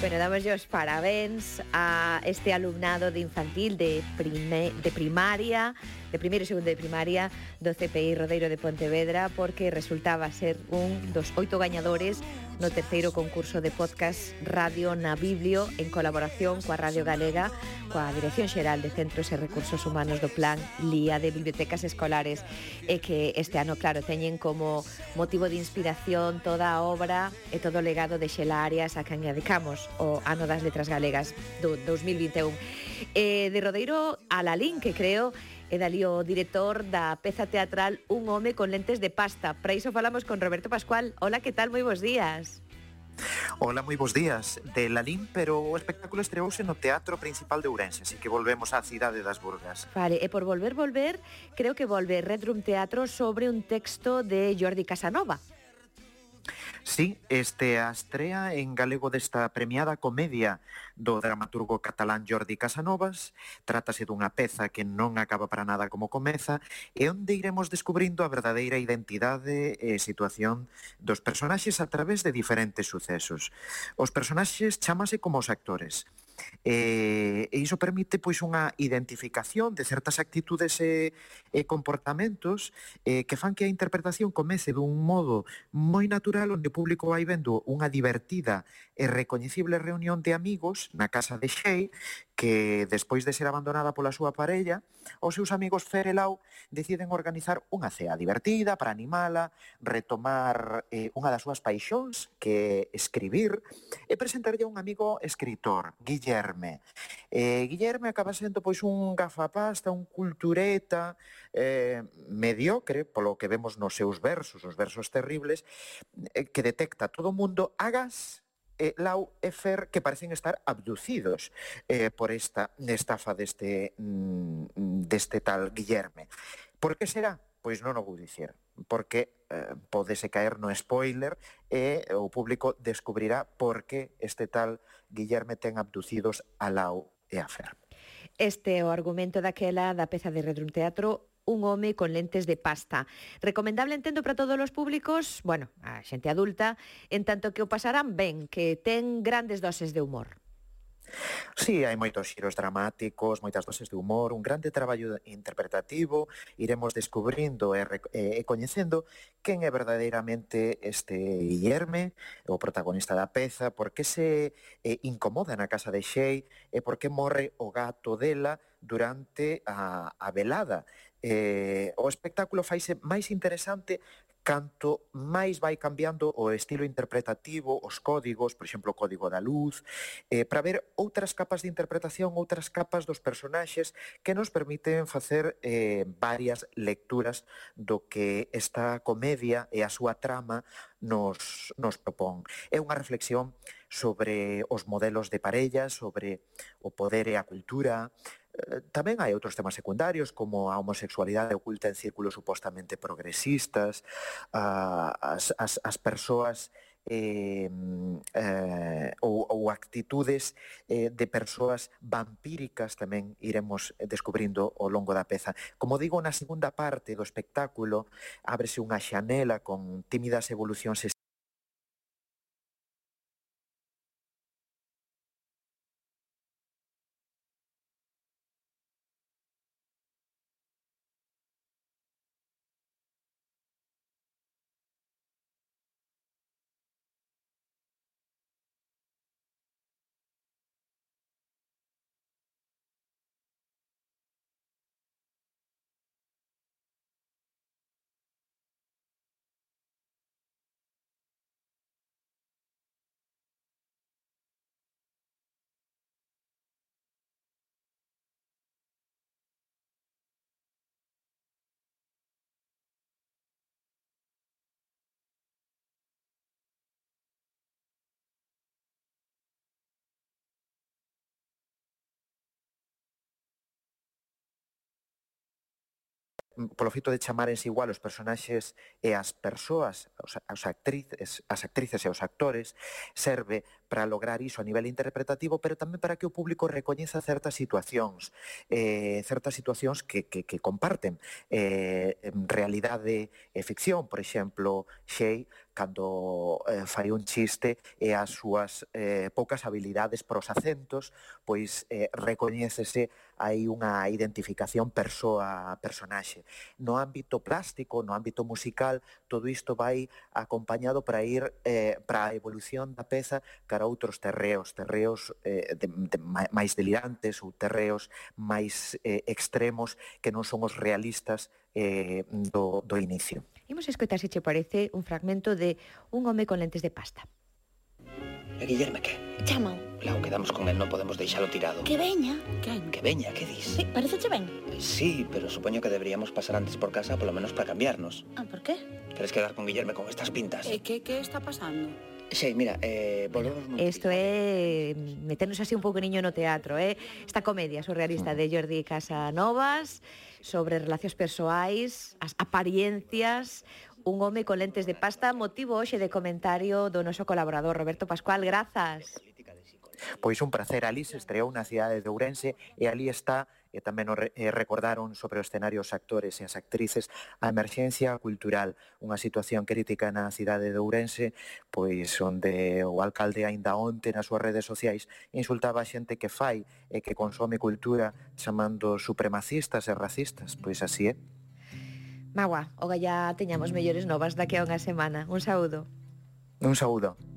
Bueno, damos os parabéns a este alumnado de infantil de, de primaria, de primeiro e segundo de primaria do CPI Rodeiro de Pontevedra porque resultaba ser un dos oito gañadores no terceiro concurso de podcast Radio na Biblio en colaboración coa Radio Galega coa Dirección Xeral de Centros e Recursos Humanos do Plan LIA de Bibliotecas Escolares e que este ano, claro, teñen como motivo de inspiración toda a obra e todo o legado de Xela Arias a quen dedicamos o ano das letras galegas do 2021 eh, de Rodeiro a Lalín, que creo E dali o director da peza teatral Un home con lentes de pasta. Para iso falamos con Roberto Pascual. Hola, que tal? Moi bons días. Hola, moi bons días. De Lalín, pero o espectáculo estreouse no Teatro Principal de Ourense, así que volvemos á cidade das Burgas. Vale, e por volver, volver, creo que volve Red Room Teatro sobre un texto de Jordi Casanova. Sí, este a estrea en galego desta premiada comedia do dramaturgo catalán Jordi Casanovas. Trátase dunha peza que non acaba para nada como comeza e onde iremos descubrindo a verdadeira identidade e situación dos personaxes a través de diferentes sucesos. Os personaxes chamase como os actores. E, e iso permite pois unha identificación de certas actitudes e, e comportamentos eh, que fan que a interpretación comece dun modo moi natural onde o público vai vendo unha divertida e recoñecible reunión de amigos na casa de Xei que despois de ser abandonada pola súa parella, os seus amigos Fer e Lau deciden organizar unha cea divertida para animala, retomar eh, unha das súas paixóns, que é escribir, e presentarlle a un amigo escritor, Guille Guillerme. Eh, Guillerme acaba sendo pois un gafapasta, un cultureta eh, mediocre, polo que vemos nos seus versos, os versos terribles, eh, que detecta todo o mundo agas eh, Lau e Fer que parecen estar abducidos eh, por esta estafa deste, mm, deste tal Guillerme. Por que será? pois non o vou dicir, porque eh, podese caer no spoiler e o público descubrirá por que este tal Guillerme ten abducidos a Lau e a Fer. Este é o argumento daquela da peza de Redrum Teatro un home con lentes de pasta. Recomendable, entendo, para todos os públicos, bueno, a xente adulta, en tanto que o pasarán ben, que ten grandes doses de humor. Sí, hai moitos xiros dramáticos, moitas doses de humor, un grande traballo interpretativo, iremos descubrindo e, e coñecendo quen é verdadeiramente este Guillerme, o protagonista da peza, por que se eh, incomoda na casa de Xei e por que morre o gato dela durante a, a velada eh, o espectáculo faise máis interesante canto máis vai cambiando o estilo interpretativo, os códigos, por exemplo, o código da luz, eh, para ver outras capas de interpretación, outras capas dos personaxes que nos permiten facer eh, varias lecturas do que esta comedia e a súa trama nos, nos propón. É unha reflexión sobre os modelos de parella, sobre o poder e a cultura, Tamén hai outros temas secundarios como a homosexualidade oculta en círculos supostamente progresistas, as, as, as persoas eh, eh, ou, ou actitudes eh, de persoas vampíricas tamén iremos descubrindo ao longo da peza. Como digo, na segunda parte do espectáculo ábrese unha xanela con tímidas evolucións polo feito de chamárense igual os personaxes e as persoas, os, as actrices, as actrices e os actores, serve para lograr iso a nivel interpretativo, pero tamén para que o público recoñeza certas situacións, eh, certas situacións que, que, que comparten eh, realidade e ficción, por exemplo, Xei cando eh, fai un chiste e as súas eh, poucas habilidades para os acentos, pois eh, recoñécese hai unha identificación persoa a personaxe. No ámbito plástico, no ámbito musical, todo isto vai acompañado para ir eh, para a evolución da peza cara a outros terreos, terreos eh, de, de, máis delirantes ou terreos máis eh, extremos que non son os realistas eh, do, do inicio. Imos escoitar se che parece un fragmento de Un home con lentes de pasta. Eh, e Guillerme, que? Chamao. Claro, quedamos con él, non podemos deixalo tirado. Que veña. Quen? Que veña, que dis? Sí, parece che ben. Sí, pero supoño que deberíamos pasar antes por casa, polo menos para cambiarnos. Ah, por qué? Queres quedar con Guillerme con estas pintas? E eh, que, que está pasando? Sí, mira, eh, volvemos moito. Isto é meternos así un pouco niño no teatro, eh? Esta comedia surrealista de Jordi Casanovas sobre relacións persoais, as apariencias, un home con lentes de pasta, motivo hoxe de comentario do noso colaborador Roberto Pascual, grazas. Pois un prazer, ali se estreou na cidade de Ourense e ali está e tamén o recordaron sobre o escenario os actores e as actrices a emerxencia cultural, unha situación crítica na cidade de Ourense, pois onde o alcalde aínda onte nas súas redes sociais insultaba a xente que fai e que consome cultura chamando supremacistas e racistas, pois así é. Magua, o ya teñamos mellores novas daqui a unha semana. Un saúdo. Un saúdo.